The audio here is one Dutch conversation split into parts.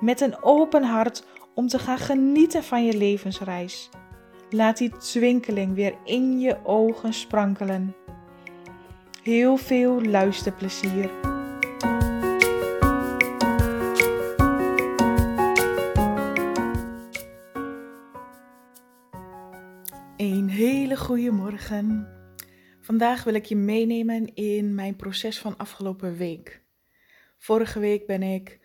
met een open hart om te gaan genieten van je levensreis. Laat die twinkeling weer in je ogen sprankelen. Heel veel luisterplezier. Een hele goede morgen. Vandaag wil ik je meenemen in mijn proces van afgelopen week. Vorige week ben ik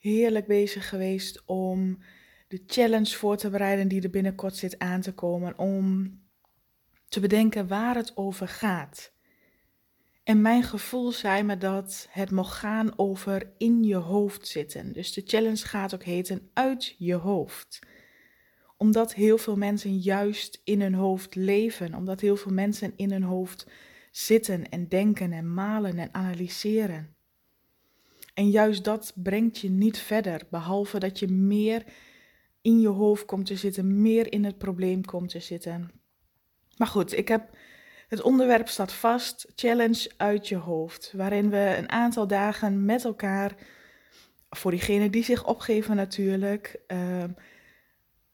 heerlijk bezig geweest om de challenge voor te bereiden die er binnenkort zit aan te komen. Om te bedenken waar het over gaat. En mijn gevoel zei me dat het mocht gaan over in je hoofd zitten. Dus de challenge gaat ook heten uit je hoofd. Omdat heel veel mensen juist in hun hoofd leven. Omdat heel veel mensen in hun hoofd zitten en denken en malen en analyseren. En juist dat brengt je niet verder, behalve dat je meer in je hoofd komt te zitten, meer in het probleem komt te zitten. Maar goed, ik heb het onderwerp staat vast, challenge uit je hoofd, waarin we een aantal dagen met elkaar, voor diegenen die zich opgeven natuurlijk, uh,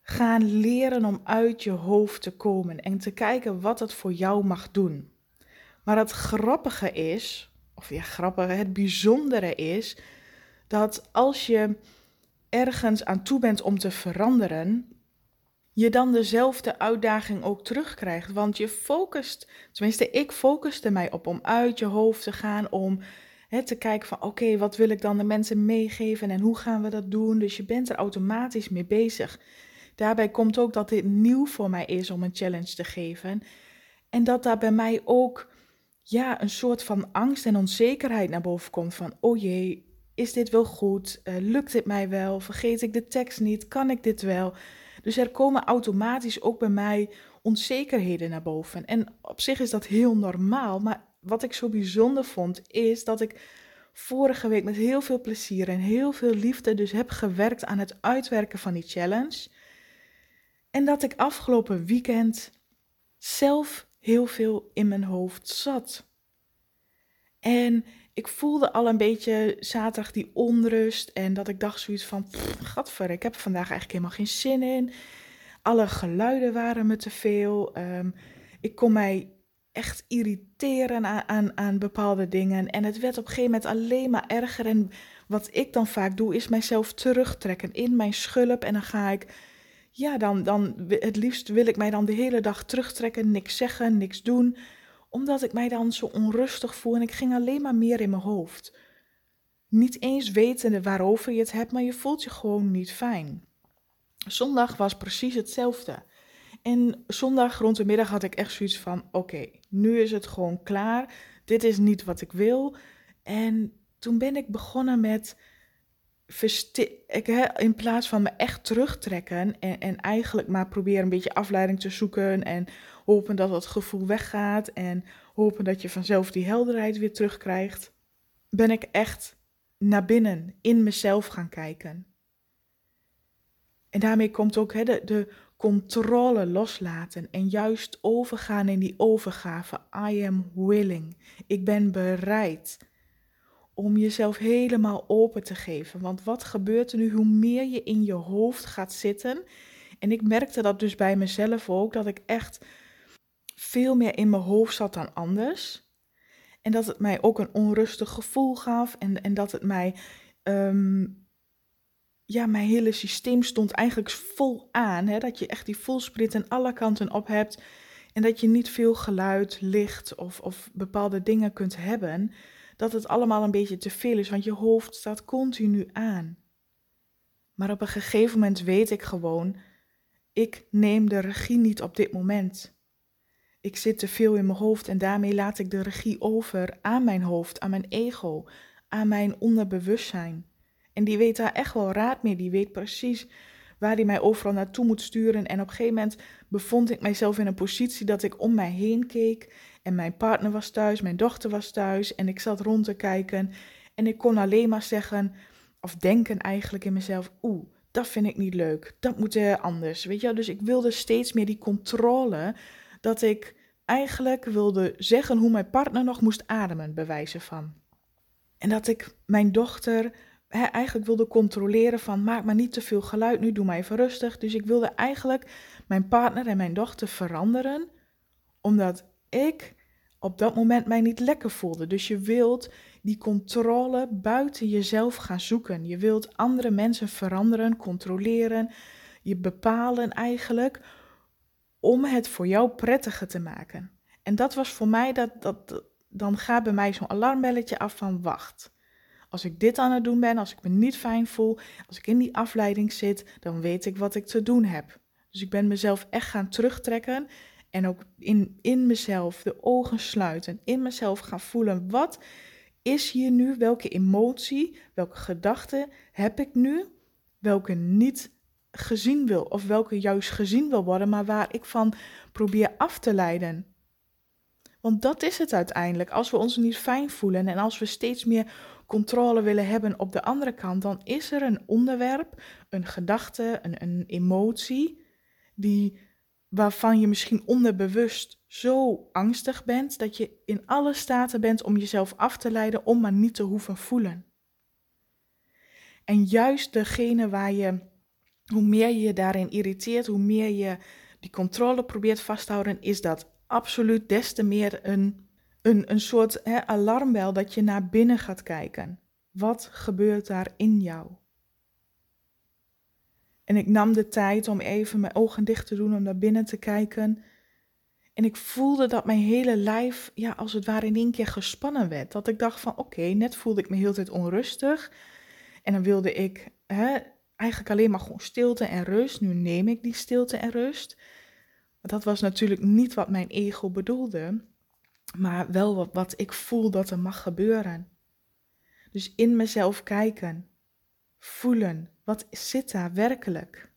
gaan leren om uit je hoofd te komen en te kijken wat het voor jou mag doen. Maar het grappige is, of ja, grappige, het bijzondere is dat als je ergens aan toe bent om te veranderen, je dan dezelfde uitdaging ook terugkrijgt. Want je focust, tenminste, ik focuste mij op om uit je hoofd te gaan, om hè, te kijken van oké, wat wil ik dan de mensen meegeven en hoe gaan we dat doen? Dus je bent er automatisch mee bezig. Daarbij komt ook dat dit nieuw voor mij is om een challenge te geven. En dat daar bij mij ook ja, een soort van angst en onzekerheid naar boven komt van, oh jee, is dit wel goed? Uh, lukt dit mij wel? Vergeet ik de tekst niet? Kan ik dit wel? Dus er komen automatisch ook bij mij onzekerheden naar boven. En op zich is dat heel normaal, maar wat ik zo bijzonder vond is dat ik vorige week met heel veel plezier en heel veel liefde dus heb gewerkt aan het uitwerken van die challenge. En dat ik afgelopen weekend zelf heel veel in mijn hoofd zat. En ik voelde al een beetje zaterdag die onrust en dat ik dacht zoiets van, gadver, ik heb vandaag eigenlijk helemaal geen zin in. Alle geluiden waren me te veel. Ehm, ik kon mij echt irriteren aan, aan, aan bepaalde dingen. En het werd op een gegeven moment alleen maar erger. En wat ik dan vaak doe, is mijzelf terugtrekken in mijn schulp. En dan ga ik ja, dan, dan het liefst wil ik mij dan de hele dag terugtrekken, niks zeggen, niks doen, omdat ik mij dan zo onrustig voel en ik ging alleen maar meer in mijn hoofd. Niet eens wetende waarover je het hebt, maar je voelt je gewoon niet fijn. Zondag was precies hetzelfde. En zondag rond de middag had ik echt zoiets van: oké, nu is het gewoon klaar. Dit is niet wat ik wil. En toen ben ik begonnen met ik, in plaats van me echt terugtrekken en, en eigenlijk maar proberen een beetje afleiding te zoeken en hopen dat het gevoel weggaat en hopen dat je vanzelf die helderheid weer terugkrijgt, ben ik echt naar binnen in mezelf gaan kijken. En daarmee komt ook de, de controle loslaten en juist overgaan in die overgave. I am willing. Ik ben bereid om jezelf helemaal open te geven. Want wat gebeurt er nu? Hoe meer je in je hoofd gaat zitten. En ik merkte dat dus bij mezelf ook, dat ik echt veel meer in mijn hoofd zat dan anders. En dat het mij ook een onrustig gevoel gaf. En, en dat het mij. Ehm, ja, mijn hele systeem stond eigenlijk vol aan. Hè? Dat je echt die voelsprit aan alle kanten op hebt. En dat je niet veel geluid, licht of, of bepaalde dingen kunt hebben dat het allemaal een beetje te veel is, want je hoofd staat continu aan. Maar op een gegeven moment weet ik gewoon, ik neem de regie niet op dit moment. Ik zit te veel in mijn hoofd en daarmee laat ik de regie over aan mijn hoofd, aan mijn ego, aan mijn onderbewustzijn. En die weet daar echt wel raad mee. Die weet precies waar hij mij overal naartoe moet sturen. En op een gegeven moment bevond ik mijzelf in een positie dat ik om mij heen keek. En mijn partner was thuis, mijn dochter was thuis. En ik zat rond te kijken. En ik kon alleen maar zeggen, of denken eigenlijk in mezelf: Oeh, dat vind ik niet leuk. Dat moet anders. Weet je? Dus ik wilde steeds meer die controle. Dat ik eigenlijk wilde zeggen hoe mijn partner nog moest ademen, bewijzen van. En dat ik mijn dochter eigenlijk wilde controleren van maak maar niet te veel geluid nu, doe maar even rustig. Dus ik wilde eigenlijk mijn partner en mijn dochter veranderen, omdat ik op dat moment mij niet lekker voelde. Dus je wilt die controle buiten jezelf gaan zoeken. Je wilt andere mensen veranderen, controleren, je bepalen eigenlijk om het voor jou prettiger te maken. En dat was voor mij, dat, dat, dan gaat bij mij zo'n alarmbelletje af van wacht. Als ik dit aan het doen ben, als ik me niet fijn voel, als ik in die afleiding zit, dan weet ik wat ik te doen heb. Dus ik ben mezelf echt gaan terugtrekken en ook in, in mezelf de ogen sluiten, in mezelf gaan voelen. Wat is hier nu? Welke emotie, welke gedachte heb ik nu? Welke niet gezien wil of welke juist gezien wil worden, maar waar ik van probeer af te leiden. Want dat is het uiteindelijk. Als we ons niet fijn voelen en als we steeds meer controle willen hebben op de andere kant, dan is er een onderwerp, een gedachte, een, een emotie, die, waarvan je misschien onderbewust zo angstig bent dat je in alle staten bent om jezelf af te leiden om maar niet te hoeven voelen. En juist degene waar je hoe meer je je daarin irriteert, hoe meer je die controle probeert vast te houden, is dat absoluut des te meer een, een, een soort hè, alarmbel dat je naar binnen gaat kijken. Wat gebeurt daar in jou? En ik nam de tijd om even mijn ogen dicht te doen, om naar binnen te kijken. En ik voelde dat mijn hele lijf, ja, als het ware in één keer gespannen werd. Dat ik dacht van, oké, net voelde ik me heel tijd onrustig. En dan wilde ik hè, eigenlijk alleen maar gewoon stilte en rust. Nu neem ik die stilte en rust. Maar dat was natuurlijk niet wat mijn ego bedoelde, maar wel wat, wat ik voel dat er mag gebeuren. Dus in mezelf kijken, voelen, wat zit daar werkelijk?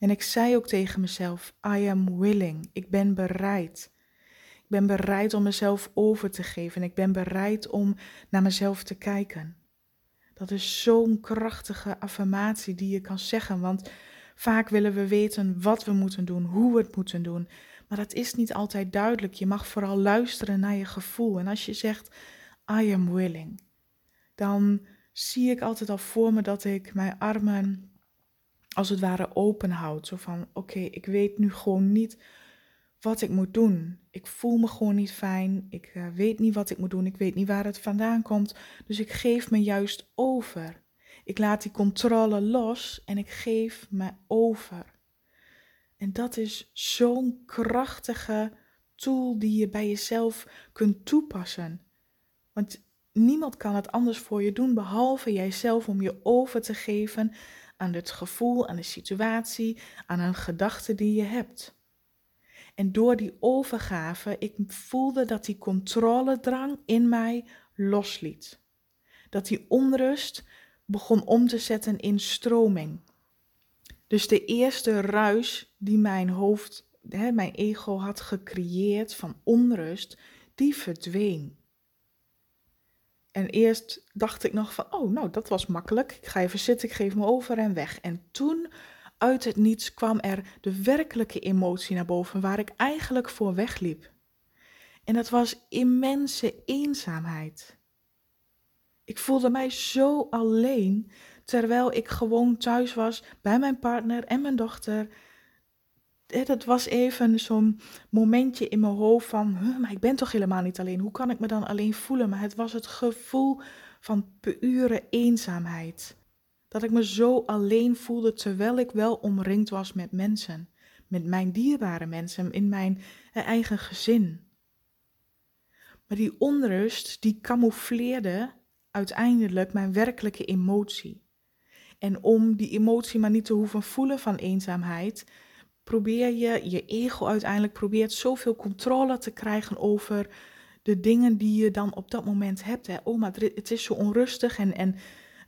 En ik zei ook tegen mezelf: I am willing. Ik ben bereid. Ik ben bereid om mezelf over te geven. Ik ben bereid om naar mezelf te kijken. Dat is zo'n krachtige affirmatie die je kan zeggen, want vaak willen we weten wat we moeten doen, hoe we het moeten doen. Maar dat is niet altijd duidelijk. Je mag vooral luisteren naar je gevoel. En als je zegt, I am willing, dan zie ik altijd al voor me dat ik mijn armen als het ware open houd. Zo van, oké, ik weet nu gewoon niet wat ik moet doen. Ik voel me gewoon niet fijn. Ik uh, weet niet wat ik moet doen. Ik weet niet waar het vandaan komt. Dus ik geef me juist over. Ik laat die controle los en ik geef me over. En dat is zo'n krachtige tool die je bij jezelf kunt toepassen. Want niemand kan het anders voor je doen behalve jijzelf om je over te geven aan het gevoel, aan de situatie, aan een gedachte die je hebt. En door die overgave, ik voelde dat die controledrang in mij losliet. Dat die onrust begon om te zetten in stroming. Dus de eerste ruis die mijn hoofd, hè, mijn ego had gecreëerd van onrust, die verdween. En eerst dacht ik nog van, oh nou dat was makkelijk, ik ga even zitten, ik geef me over en weg. En toen uit het niets kwam er de werkelijke emotie naar boven waar ik eigenlijk voor wegliep. En dat was immense eenzaamheid. Ik voelde mij zo alleen terwijl ik gewoon thuis was bij mijn partner en mijn dochter. Dat was even zo'n momentje in mijn hoofd van, maar ik ben toch helemaal niet alleen. Hoe kan ik me dan alleen voelen? Maar het was het gevoel van pure eenzaamheid. Dat ik me zo alleen voelde terwijl ik wel omringd was met mensen. Met mijn dierbare mensen in mijn eigen gezin. Maar die onrust, die camoufleerde uiteindelijk mijn werkelijke emotie. En om die emotie maar niet te hoeven voelen van eenzaamheid, probeer je, je ego uiteindelijk probeert zoveel controle te krijgen over de dingen die je dan op dat moment hebt. Hè. Oh, maar het is zo onrustig en, en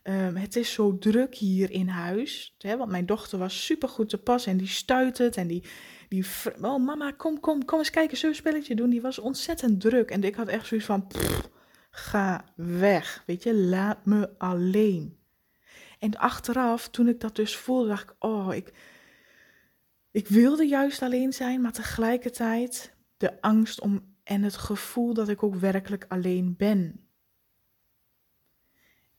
Ehm, het is zo druk hier in huis. Hè, want mijn dochter was super goed te pas en die stuit het. En die, die, oh mama, kom, kom, kom eens kijken, zo'n spelletje doen. Die was ontzettend druk. En ik had echt zoiets van, ga weg. Weet je, laat me alleen. En achteraf, toen ik dat dus voelde, dacht ik, oh, ik, ik wilde juist alleen zijn, maar tegelijkertijd de angst om en het gevoel dat ik ook werkelijk alleen ben.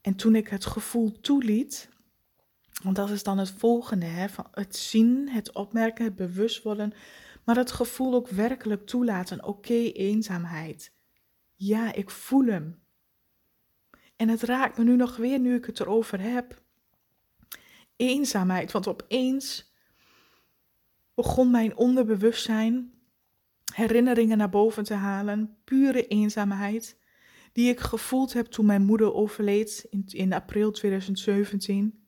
En toen ik het gevoel toeliet, want dat is dan het volgende, hè, van het zien, het opmerken, het bewust worden, maar het gevoel ook werkelijk toelaten. Oké, eenzaamheid. Ja, ik voel hem. En het raakt me nu nog weer, nu ik het erover heb. Eenzaamheid, want opeens begon mijn onderbewustzijn herinneringen naar boven te halen, pure eenzaamheid die ik gevoeld heb toen mijn moeder overleed in, april 2017.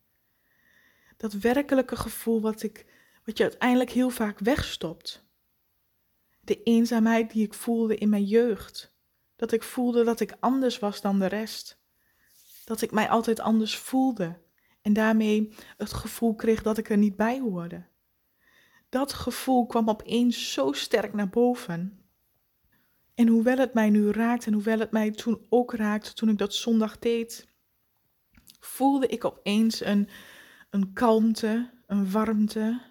Dat werkelijke gevoel wat, ik, wat je uiteindelijk heel vaak wegstopt. De eenzaamheid die ik voelde in mijn jeugd. Dat ik voelde dat ik anders was dan de rest. Dat ik mij altijd anders voelde. En daarmee het gevoel kreeg dat ik er niet bij hoorde. Dat gevoel kwam opeens zo sterk naar boven. En hoewel het mij nu raakt en hoewel het mij toen ook raakte toen ik dat zondag deed, voelde ik opeens een, een kalmte, een warmte,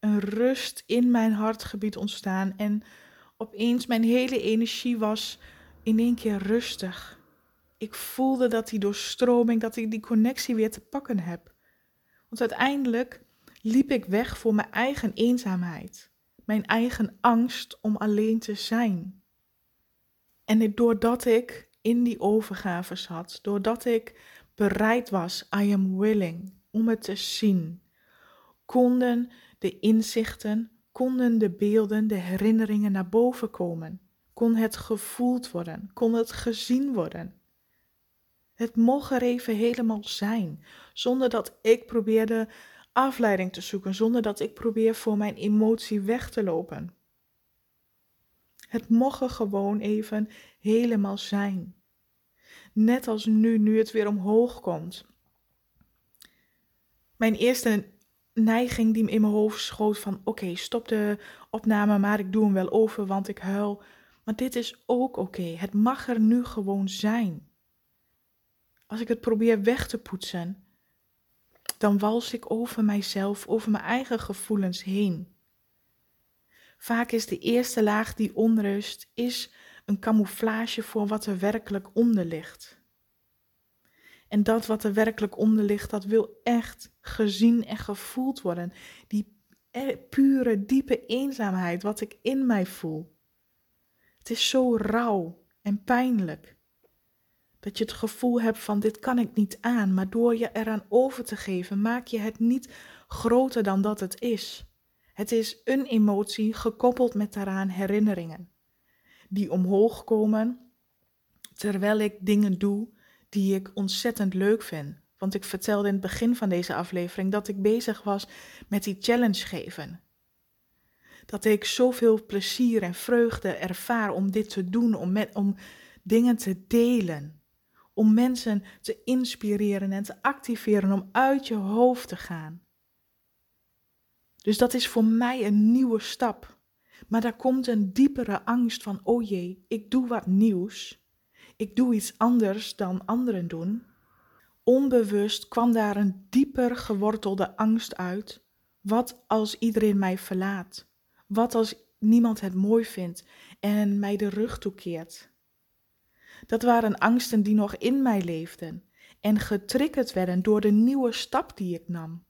een rust in mijn hartgebied ontstaan. En opeens mijn hele energie was in één keer rustig. Ik voelde dat die doorstroming, dat ik die connectie weer te pakken heb. Want uiteindelijk liep ik weg voor mijn eigen eenzaamheid, mijn eigen angst om alleen te zijn. En doordat ik in die overgave zat, doordat ik bereid was, I am willing, om het te zien, konden de inzichten, konden de beelden, de herinneringen naar boven komen. Kon het gevoeld worden, kon het gezien worden. Het mocht er even helemaal zijn, zonder dat ik probeerde afleiding te zoeken, zonder dat ik probeer voor mijn emotie weg te lopen. Het mocht er gewoon even helemaal zijn. Net als nu, nu het weer omhoog komt. Mijn eerste neiging die in mijn hoofd schoot van oké, stop de opname, maar ik doe hem wel over, want ik huil. Maar dit is ook oké. Het mag er nu gewoon zijn. Als ik het probeer weg te poetsen, dan wals ik over mijzelf, over mijn eigen gevoelens heen. Vaak is de eerste laag die onrust is een camouflage voor wat er werkelijk onder ligt. En dat wat er werkelijk onder ligt, dat wil echt gezien en gevoeld worden. Die pure, diepe eenzaamheid, wat ik in mij voel. Het is zo rauw en pijnlijk. Dat je het gevoel hebt van dit kan ik niet aan, maar door je eraan over te geven, maak je het niet groter dan dat het is. Het is een emotie gekoppeld met daaraan herinneringen, die omhoog komen terwijl ik dingen doe die ik ontzettend leuk vind. Want ik vertelde in het begin van deze aflevering dat ik bezig was met die challenge geven. Dat ik zoveel plezier en vreugde ervaar om dit te doen, om, met, om dingen te delen. Om mensen te inspireren en te activeren om uit je hoofd te gaan. Dus dat is voor mij een nieuwe stap. Maar daar komt een diepere angst van, oh jee, ik doe wat nieuws. Ik doe iets anders dan anderen doen. Onbewust kwam daar een dieper gewortelde angst uit. Wat als iedereen mij verlaat? Wat als niemand het mooi vindt en mij de rug toekeert? Dat waren angsten die nog in mij leefden en getriggerd werden door de nieuwe stap die ik nam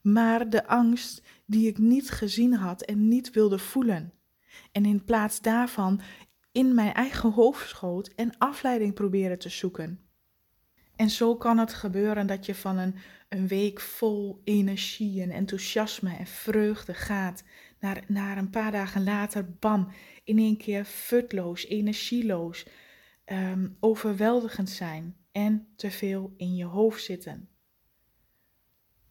maar de angst die ik niet gezien had en niet wilde voelen. En in plaats daarvan in mijn eigen hoofd schoot en afleiding probeerde te zoeken. En zo kan het gebeuren dat je van een, een week vol energie en enthousiasme en vreugde gaat, naar, naar een paar dagen later, bam, in één keer futloos, energieloos, um, overweldigend zijn en te veel in je hoofd zitten.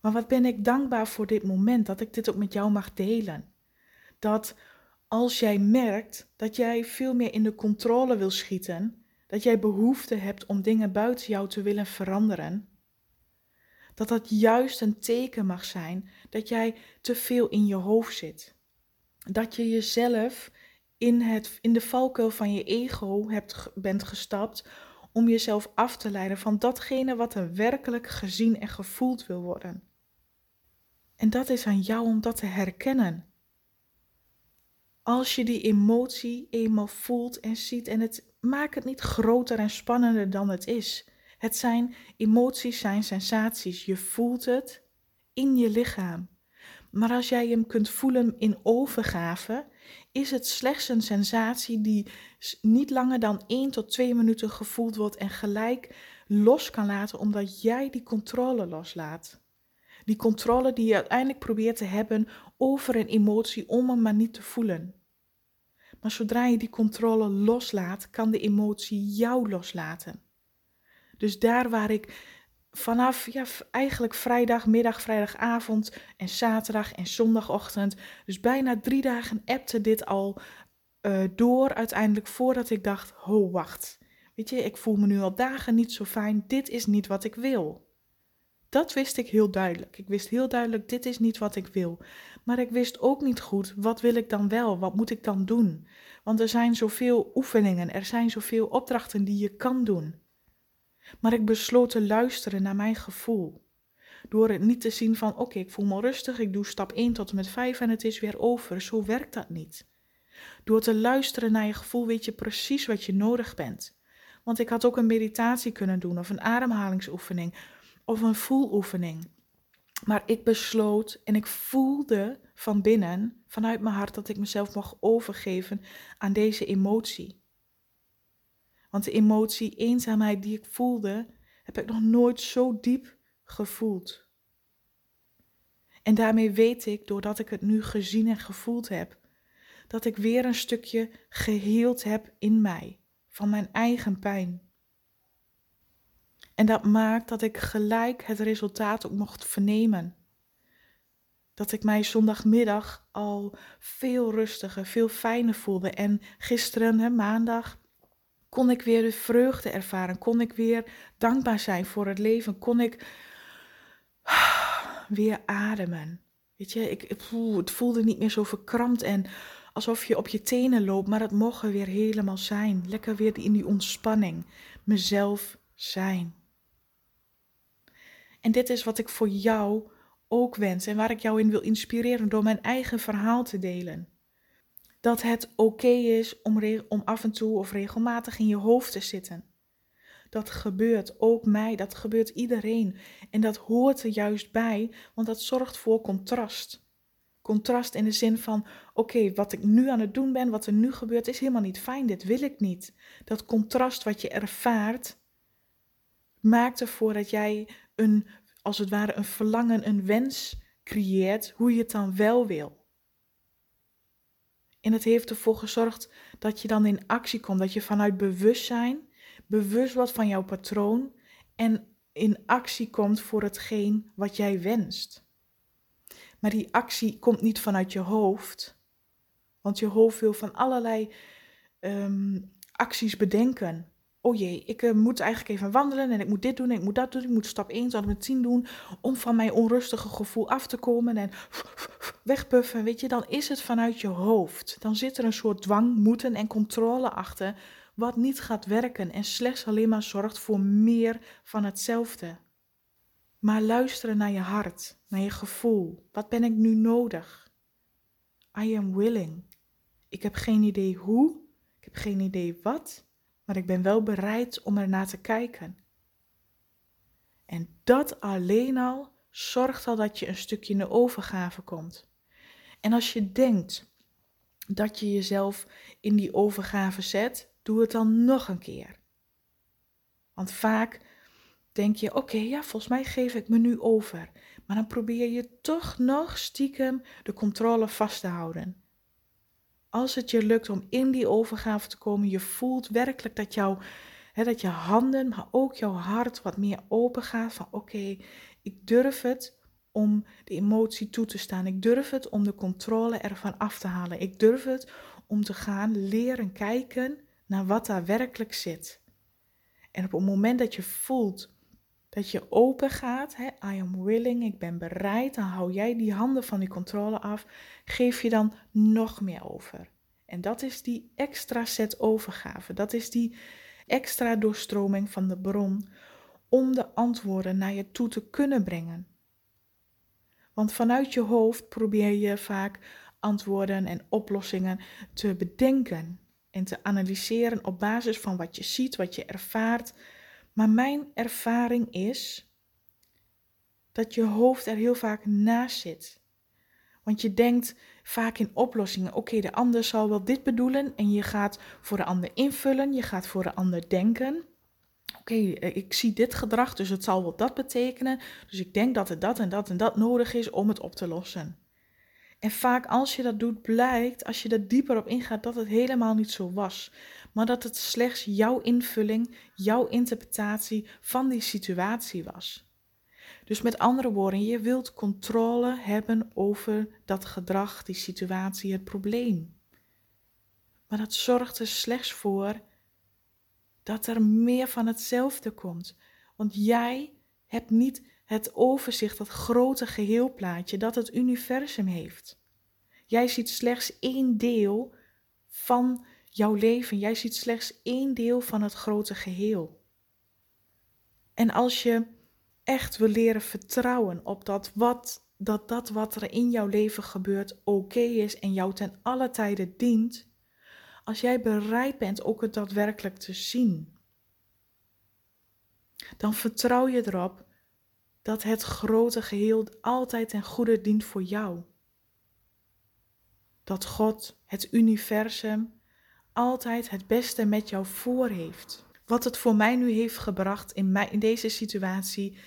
Maar wat ben ik dankbaar voor dit moment dat ik dit ook met jou mag delen. Dat als jij merkt dat jij veel meer in de controle wil schieten, dat jij behoefte hebt om dingen buiten jou te willen veranderen, Dat dat juist een teken mag zijn dat jij te veel in je hoofd zit. Dat je jezelf in, het, in de valkuil van je ego hebt, bent gestapt om jezelf af te leiden van datgene wat er werkelijk gezien en gevoeld wil worden. En dat is aan jou om dat te herkennen. Als je die emotie eenmaal voelt en ziet en het maakt het niet groter en spannender dan het is. Het zijn emoties, zijn sensaties. Je voelt het in je lichaam. Maar als jij hem kunt voelen in overgave, is het slechts een sensatie die niet langer dan 1 tot 2 minuten gevoeld wordt en gelijk los kan laten, omdat jij die controle loslaat. Die controle die je uiteindelijk probeert te hebben over een emotie om hem maar niet te voelen. Maar zodra je die controle loslaat, kan de emotie jou loslaten. Dus daar waar ik vanaf ja, eigenlijk vrijdagmiddag, vrijdagavond en zaterdag en zondagochtend, dus bijna drie dagen appte dit al uh, door uiteindelijk voordat ik dacht, ho wacht, weet je, ik voel me nu al dagen niet zo fijn, dit is niet wat ik wil. Dat wist ik heel duidelijk. Ik wist heel duidelijk, dit is niet wat ik wil. Maar ik wist ook niet goed, wat wil ik dan wel? Wat moet ik dan doen? Want er zijn zoveel oefeningen, er zijn zoveel opdrachten die je kan doen. Maar ik besloot te luisteren naar mijn gevoel. Door het niet te zien van, oké, ik voel me rustig, ik doe stap 1 tot en met 5 en het is weer over. Zo werkt dat niet. Door te luisteren naar je gevoel weet je precies wat je nodig bent. Want ik had ook een meditatie kunnen doen of een ademhalingsoefening of een voeloefening. Maar ik besloot en ik voelde van binnen, vanuit mijn hart, dat ik mezelf mag overgeven aan deze emotie. Want de emotie eenzaamheid die ik voelde, heb ik nog nooit zo diep gevoeld. En daarmee weet ik, doordat ik het nu gezien en gevoeld heb, dat ik weer een stukje geheeld heb in mij van mijn eigen pijn. En dat maakt dat ik gelijk het resultaat ook mocht vernemen. Dat ik mij zondagmiddag al veel rustiger, veel fijner voelde. En gisteren, hè, maandag, kon ik weer de vreugde ervaren. Kon ik weer dankbaar zijn voor het leven. Kon ik weer ademen. Weet je, ik, het voelde niet meer zo verkrampt en alsof je op je tenen loopt, maar het mocht er weer helemaal zijn. Lekker weer in die ontspanning. Mezelf zijn. En dit is wat ik voor jou ook wens en waar ik jou in wil inspireren door mijn eigen verhaal te delen. Dat het oké is om, om af en toe of regelmatig in je hoofd te zitten. Dat gebeurt ook mij, dat gebeurt iedereen. En dat hoort er juist bij, want dat zorgt voor contrast. Contrast in de zin van: oké, wat ik nu aan het doen ben, wat er nu gebeurt, is helemaal niet fijn, dit wil ik niet. Dat contrast wat je ervaart, maakt ervoor dat jij een, als het ware, een verlangen, een wens creëert, hoe je het dan wel wil. En het heeft ervoor gezorgd dat je dan in actie komt, dat je vanuit bewustzijn bewust wordt van jouw patroon en in actie komt voor hetgeen wat jij wenst. Maar die actie komt niet vanuit je hoofd, want je hoofd wil van allerlei um, acties bedenken oh jee, ik uh, moet eigenlijk even wandelen en ik moet dit doen en ik moet dat doen. Ik moet stap 1 tot met 10 doen om van mijn onrustige gevoel af te komen en wegpuffen. Weet je, dan is het vanuit je hoofd. Dan zit er een soort dwang, moeten en controle achter, wat niet gaat werken en slechts alleen maar zorgt voor meer van hetzelfde. Maar luisteren naar je hart, naar je gevoel. Wat ben ik nu nodig? I am willing. Ik heb geen idee hoe, ik heb geen idee wat, maar ik ben wel bereid om ernaar te kijken. En dat alleen al zorgt al dat je een stukje in de overgave komt. En als je denkt dat je jezelf in die overgave zet, doe het dan nog een keer. Want vaak denk je: oké, ja, volgens mij geef ik me nu over. Maar dan probeer je toch nog stiekem de controle vast te houden als het je lukt om in die overgave te komen, je voelt werkelijk dat, jou, hè, dat je handen, maar ook jouw hart wat meer open gaat. Van oké, ik durf het om de emotie toe te staan. Ik durf het om de controle ervan af te halen. Ik durf het om te gaan leren kijken naar wat daar werkelijk zit. En op het moment dat je voelt dat je open gaat, hè, I am willing, ik ben bereid, dan hou jij die handen van die controle af, geef je dan nog meer over. En dat is die extra set overgave, dat is die extra doorstroming van de bron om de antwoorden naar je toe te kunnen brengen. Want vanuit je hoofd probeer je vaak antwoorden en oplossingen te bedenken en te analyseren op basis van wat je ziet, wat je ervaart. Maar mijn ervaring is dat je hoofd er heel vaak naast zit. Want je denkt vaak in oplossingen. Oké, de ander zal wel dit bedoelen en je gaat voor de ander invullen, je gaat voor de ander denken. Oké, eh, ik zie dit gedrag, dus het zal wel dat betekenen. Dus ik denk dat er dat en dat en dat nodig is om het op te lossen. En vaak als je dat doet, blijkt, als je er dieper op ingaat, dat het helemaal niet zo was. Maar dat het slechts jouw invulling, jouw interpretatie van die situatie was. Dus met andere woorden, je wilt controle hebben over dat gedrag, die situatie, het probleem. Maar dat zorgt er slechts voor dat er meer van hetzelfde komt. Want jij hebt niet het overzicht, dat grote geheelplaatje dat het universum heeft. Jij ziet slechts één deel van jouw leven. Jij ziet slechts één deel van het grote geheel. En als je echt wil leren vertrouwen op dat wat, dat, dat wat er in jouw leven gebeurt oké is en jou ten alle tijden dient, als jij bereid bent ook het daadwerkelijk te zien, dan vertrouw je erop dat het grote geheel altijd ten goede dient voor jou. Dat God, het universum, altijd het beste met jou voor heeft. Wat het voor mij nu heeft gebracht in, mij, in deze situatie,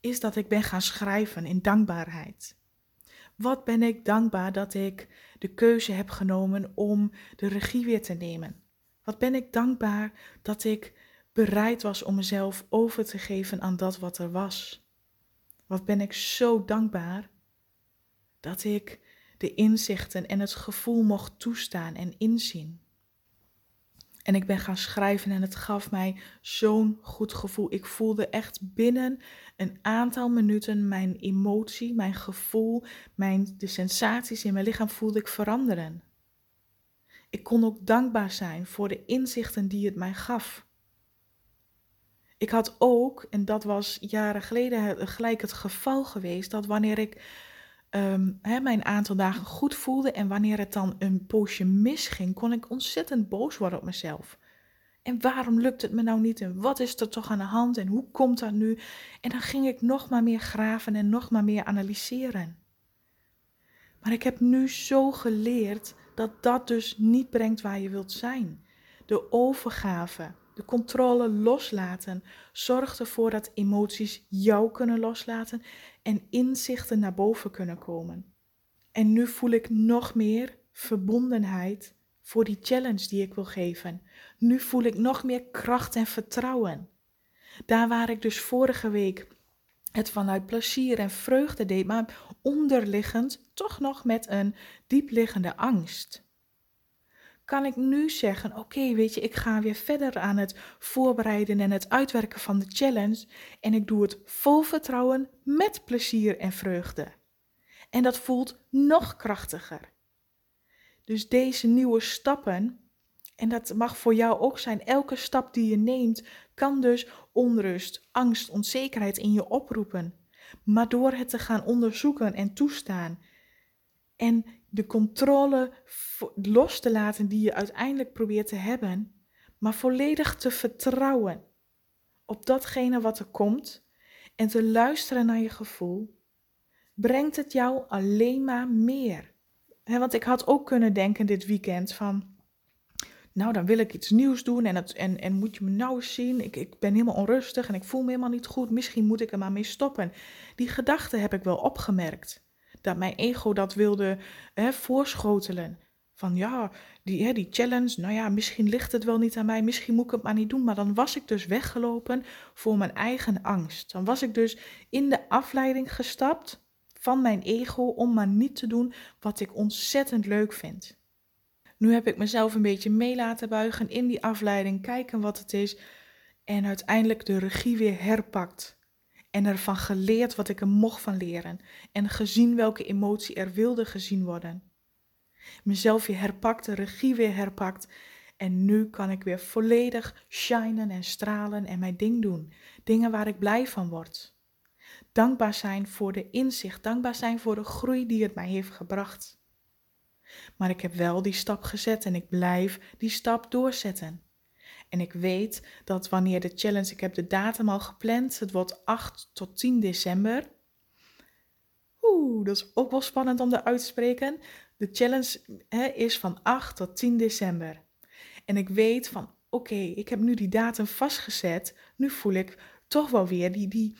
is dat ik ben gaan schrijven in dankbaarheid. Wat ben ik dankbaar dat ik de keuze heb genomen om de regie weer te nemen. Wat ben ik dankbaar dat ik bereid was om mezelf over te geven aan dat wat er was. Wat ben ik zo dankbaar dat ik de inzichten en het gevoel mocht toestaan en inzien. En ik ben gaan schrijven en het gaf mij zo'n goed gevoel. Ik voelde echt binnen een aantal minuten mijn emotie, mijn gevoel, mijn, de sensaties in mijn lichaam voelde ik veranderen. Ik kon ook dankbaar zijn voor de inzichten die het mij gaf. Ik had ook, en dat was jaren geleden gelijk het geval geweest, dat wanneer ik hè, mijn aantal dagen goed voelde en wanneer het dan een poosje misging, kon ik ontzettend boos worden op mezelf. En waarom lukt het me nou niet? En wat is er toch aan de hand? En hoe komt dat nu? En dan ging ik nog maar meer graven en nog maar meer analyseren. Maar ik heb nu zo geleerd dat dat dus niet brengt waar je wilt zijn. De overgave, de controle loslaten zorgt ervoor dat emoties jou kunnen loslaten en inzichten naar boven kunnen komen. En nu voel ik nog meer verbondenheid voor die challenge die ik wil geven. Nu voel ik nog meer kracht en vertrouwen. Daar waar ik dus vorige week het vanuit plezier en vreugde deed, maar onderliggend toch nog met een diepliggende angst kan ik nu zeggen: Oké, weet je, ik ga weer verder aan het voorbereiden en het uitwerken van de challenge. En ik doe het vol vertrouwen, met plezier en vreugde. En dat voelt nog krachtiger. Dus deze nieuwe stappen, en dat mag voor jou ook zijn, elke stap die je neemt, kan dus onrust, angst, onzekerheid in je oproepen. Maar door het te gaan onderzoeken en toestaan en de controle los te laten die je uiteindelijk probeert te hebben, maar volledig te vertrouwen op datgene wat er komt en te luisteren naar je gevoel, brengt het jou alleen maar meer. want ik had ook kunnen denken dit weekend van, nou dan wil ik iets nieuws doen en, het, en, en moet je me nou eens zien, ik, ik ben helemaal onrustig en ik voel me helemaal niet goed, misschien moet ik er maar mee stoppen. Die gedachte heb ik wel opgemerkt dat mijn ego dat wilde hè, voorschotelen. Van ja, die, hè, die challenge, nou ja, misschien ligt het wel niet aan mij, misschien moet ik het maar niet doen. Maar dan was ik dus weggelopen voor mijn eigen angst. Dan was ik dus in de afleiding gestapt van mijn ego om maar niet te doen wat ik ontzettend leuk vind. Nu heb ik mezelf een beetje mee laten buigen in die afleiding, kijken wat het is en uiteindelijk de regie weer herpakt. En ervan geleerd wat ik er mocht van leren en gezien welke emotie er wilde gezien worden. Mezelf weer herpakt, de regie weer herpakt en nu kan ik weer volledig shinen en stralen en mijn ding doen. Dingen waar ik blij van word. Dankbaar zijn voor de inzicht, dankbaar zijn voor de groei die het mij heeft gebracht. Maar ik heb wel die stap gezet en ik blijf die stap doorzetten. En ik weet dat wanneer de challenge, ik heb de datum al gepland, het wordt 8 tot 10 december. Oeh, dat is ook wel spannend om te spreken. De challenge hè, is van 8 tot 10 december. En ik weet van, oké, ik heb nu die datum vastgezet. Nu voel ik toch wel weer die, die,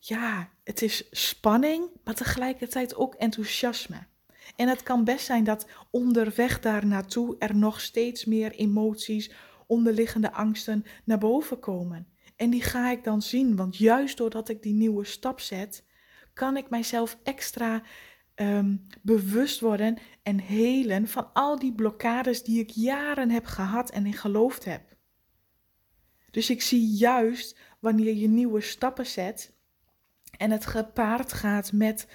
ja, het is spanning, maar tegelijkertijd ook enthousiasme. En het kan best zijn dat onderweg daar naartoe er nog steeds meer emoties, onderliggende angsten naar boven komen. En die ga ik dan zien, want juist doordat ik die nieuwe stap zet, kan ik mijzelf extra um, bewust worden en helen van al die blokkades die ik jaren heb gehad en in geloofd heb. Dus ik zie juist wanneer je nieuwe stappen zet en het gepaard gaat met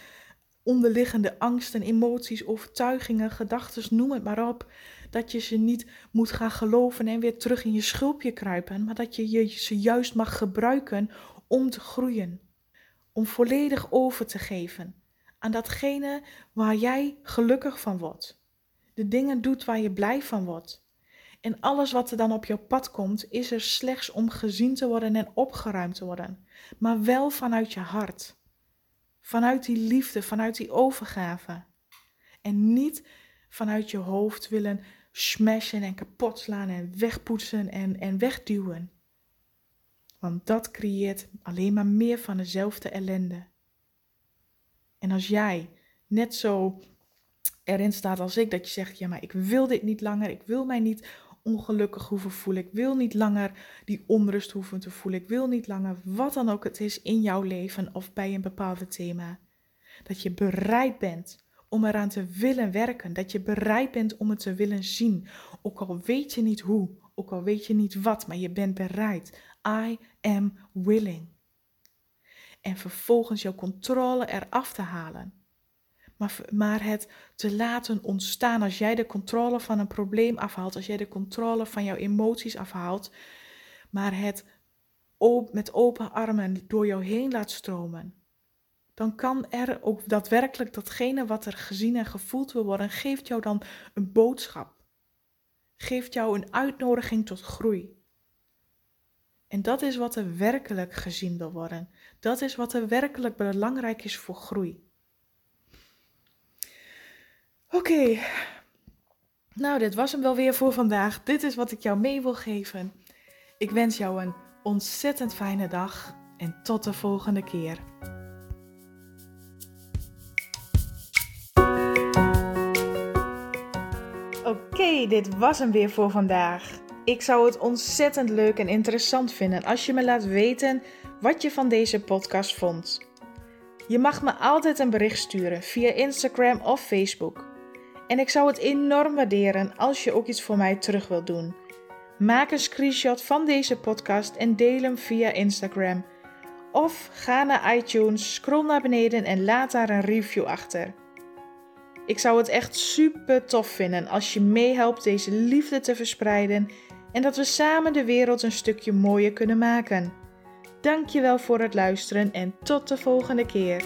onderliggende angsten, emoties, overtuigingen, gedachten, noem het maar op, dat je ze niet moet gaan geloven en weer terug in je schulpje kruipen, maar dat je, ze juist mag gebruiken om te groeien, om volledig over te geven aan datgene waar jij gelukkig van wordt. De dingen doet waar je blij van wordt. En alles wat er dan op jouw pad komt, is er slechts om gezien te worden en opgeruimd te worden. Maar wel vanuit je hart. Vanuit die liefde, vanuit die overgave. En niet vanuit je hoofd willen smashen en kapot slaan en wegpoetsen en, en wegduwen. Want dat creëert alleen maar meer van dezelfde ellende. En als jij net zo erin staat als ik, dat je zegt: Ja, maar ik wil dit niet langer, ik wil mij niet ongelukkig hoeven voelen, ik wil niet langer die onrust hoeven te voelen, ik wil niet langer wat dan ook het is in jouw leven of bij een bepaald thema. Dat je bereid bent om eraan te willen werken, dat je bereid bent om het te willen zien, ook al weet je niet hoe, ook al weet je niet wat, maar je bent bereid. I am willing en vervolgens jouw controle eraf te halen. Maar, maar het te laten ontstaan als jij de controle van een probleem afhaalt, als jij de controle van jouw emoties afhaalt, maar het met open armen door jou heen laat stromen, dan kan er ook daadwerkelijk datgene wat er gezien en gevoeld wil worden, geeft jou dan een boodschap. Geeft jou een uitnodiging tot groei. En dat is wat er werkelijk gezien wil worden. Dat is wat er werkelijk belangrijk is voor groei. Oké, nou dit was hem wel weer voor vandaag. Dit is wat ik jou mee wil geven. Ik wens jou een ontzettend fijne dag en tot de volgende keer. Oké, dit was hem weer voor vandaag. Ik zou het ontzettend leuk en interessant vinden als je me laat weten wat je van deze podcast vond. Je mag me altijd een bericht sturen via Instagram of Facebook. En ik zou het enorm waarderen als je ook iets voor mij terug wilt doen. Maak een screenshot van deze podcast en deel hem via Instagram. Of ga naar iTunes, scroll naar beneden en laat daar een review achter. Ik zou het echt super tof vinden als je meehelpt deze liefde te verspreiden en dat we samen de wereld een stukje mooier kunnen maken. Dankjewel voor het luisteren en tot de volgende keer.